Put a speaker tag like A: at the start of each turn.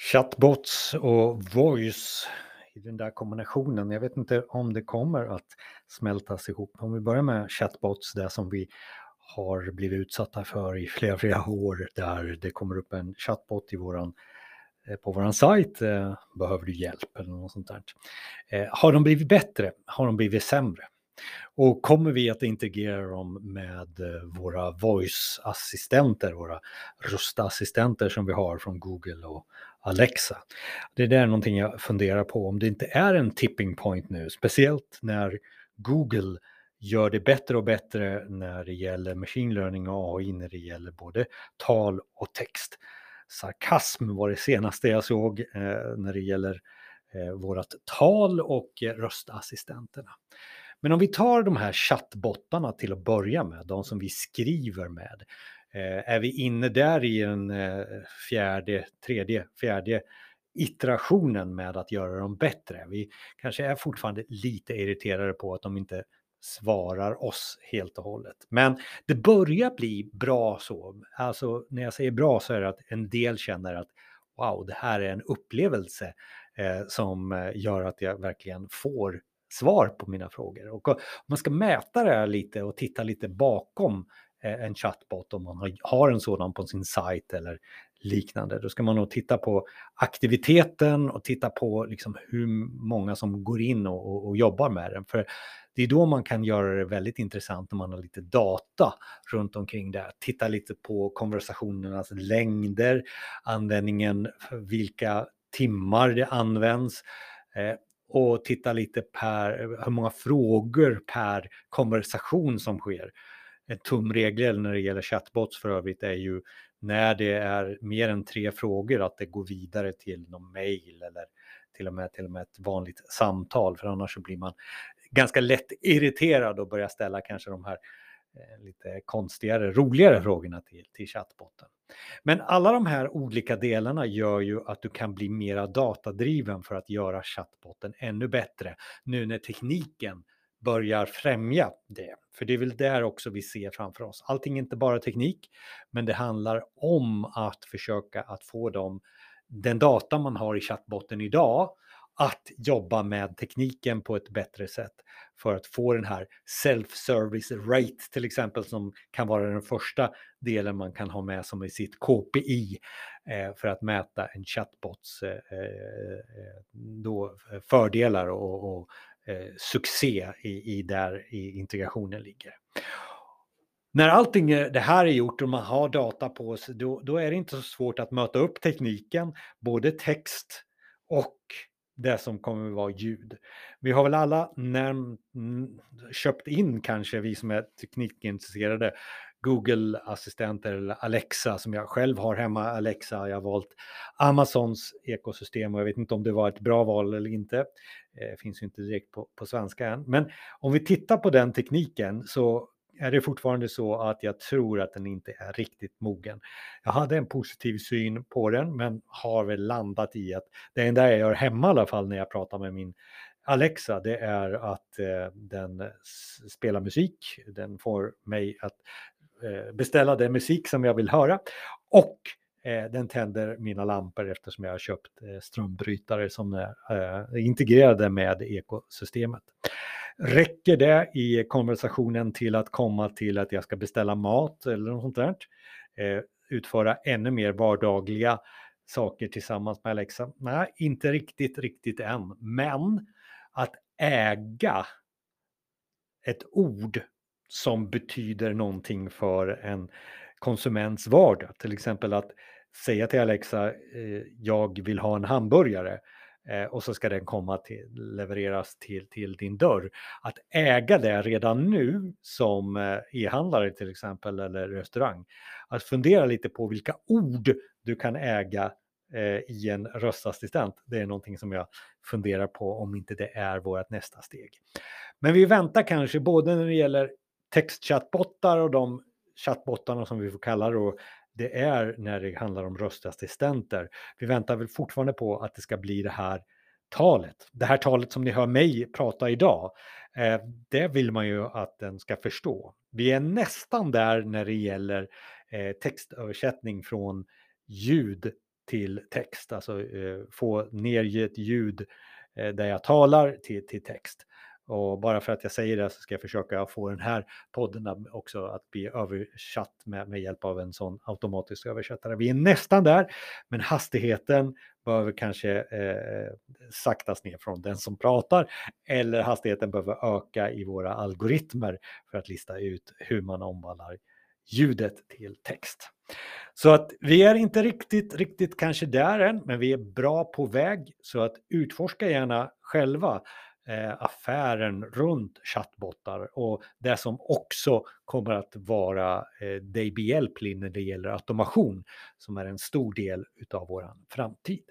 A: Chatbots och voice i den där kombinationen. Jag vet inte om det kommer att smältas ihop. Om vi börjar med chatbots, det som vi har blivit utsatta för i flera, flera år, där det kommer upp en chatbot i våran, eh, på vår sajt. Eh, behöver du hjälp eller något sånt där. Eh, har de blivit bättre? Har de blivit sämre? Och kommer vi att integrera dem med våra voice-assistenter, våra röstassistenter som vi har från Google och Alexa. Det där är någonting jag funderar på om det inte är en tipping point nu, speciellt när Google gör det bättre och bättre när det gäller machine learning och AI när det gäller både tal och text. Sarkasm var det senaste jag såg eh, när det gäller eh, vårat tal och röstassistenterna. Men om vi tar de här chattbottarna till att börja med, de som vi skriver med, Eh, är vi inne där i en eh, fjärde, tredje, fjärde iterationen med att göra dem bättre. Vi kanske är fortfarande lite irriterade på att de inte svarar oss helt och hållet. Men det börjar bli bra så. Alltså när jag säger bra så är det att en del känner att wow, det här är en upplevelse eh, som eh, gör att jag verkligen får svar på mina frågor. Och om man ska mäta det här lite och titta lite bakom Eh, en chatbot om man har en sådan på sin sajt eller liknande. Då ska man nog titta på aktiviteten och titta på liksom hur många som går in och, och, och, jobbar med den. För det är då man kan göra det väldigt intressant när man har lite data runt omkring det. Titta lite på konversationernas längder, användningen, vilka timmar det används. Eh, och titta lite per hur många frågor per konversation som sker en tumregel när det gäller chatbots för övrigt är ju när det är mer än tre frågor att det går vidare till någon mail eller till och med, till och med ett vanligt samtal för annars så blir man ganska lätt irriterad och börjar ställa kanske de här eh, lite konstigare, roligare frågorna till, till chattbotten. Men alla de här olika delarna gör ju att du kan bli mera datadriven för att göra chattbotten ännu bättre nu när tekniken börjar främja det. För det är väl där också vi ser framför oss. Allting är inte bara teknik, men det handlar om att försöka att få dem, den data man har i chattbotten idag, att jobba med tekniken på ett bättre sätt för att få den här self-service rate till exempel som kan vara den första delen man kan ha med som i sitt KPI eh, för att mäta en chatbots eh, eh, då fördelar och eh, succé i, i där i integrationen ligger. När allting det här är gjort och man har data på sig, då, då är det inte så svårt att möta upp tekniken, både text och det som kommer att vara ljud. Vi har väl alla när, köpt in kanske, vi som är teknikintresserade, Google-assistenter eller Alexa som jag själv har hemma, Alexa. Jag har valt Amazons ekosystem och jag vet inte om det var ett bra val eller inte. Det finns ju inte direkt på, på svenska än. Men om vi tittar på den tekniken så är det fortfarande så att jag tror att den inte är riktigt mogen. Jag hade en positiv syn på den men har väl landat i att det enda jag gör hemma i alla fall när jag pratar med min Alexa, det är att eh, den spelar musik. Den får mig att Eh, beställa den musik som jag vill höra. Och eh, den tänder mina lampor eftersom jag har köpt eh, strömbrytare som är integrerade med ekosystemet. Räcker det i konversationen till att komma till att jag ska beställa mat eller något sånt där? Utföra ännu mer vardagliga saker tillsammans med Alexa? Nej, inte riktigt, riktigt än. Men att äga ett ord som betyder någonting för en konsuments vardag. Till exempel att säga till Alexa, eh, jag vill ha en hamburgare eh, och så ska den komma till, levereras till, till din dörr. Att äga det redan nu som eh, e-handlare till exempel eller restaurang. Att fundera lite på vilka ord du kan äga eh, i en röstassistent. Det är någonting som jag funderar på om inte det är vårt nästa steg. Men vi väntar kanske både när det gäller textchattbottar och de chattbottarna som vi får kalla det det är när det handlar om röstassistenter. Vi väntar väl fortfarande på att det ska bli det här talet. Det här talet som ni hör mig prata idag, eh, det vill man ju att den ska förstå. Vi är nästan där när det gäller eh, textöversättning från ljud till text, alltså eh, få ett ljud eh, där jag talar till, till text. Och bara för att jag säger det så ska jag försöka få den här podden också att bli översatt med, med hjälp av en sån automatisk översättare. Vi är nästan där, men hastigheten behöver kanske eh, saktas ner från den som pratar eller hastigheten behöver öka i våra algoritmer för att lista ut hur man omvandlar ljudet till text. Så att vi är inte riktigt, riktigt kanske där än, men vi är bra på väg. Så att utforska gärna själva Eh, affären runt chattbottar och det som också kommer att vara eh, dig behjälplig när det gäller automation som är en stor del av vår framtid.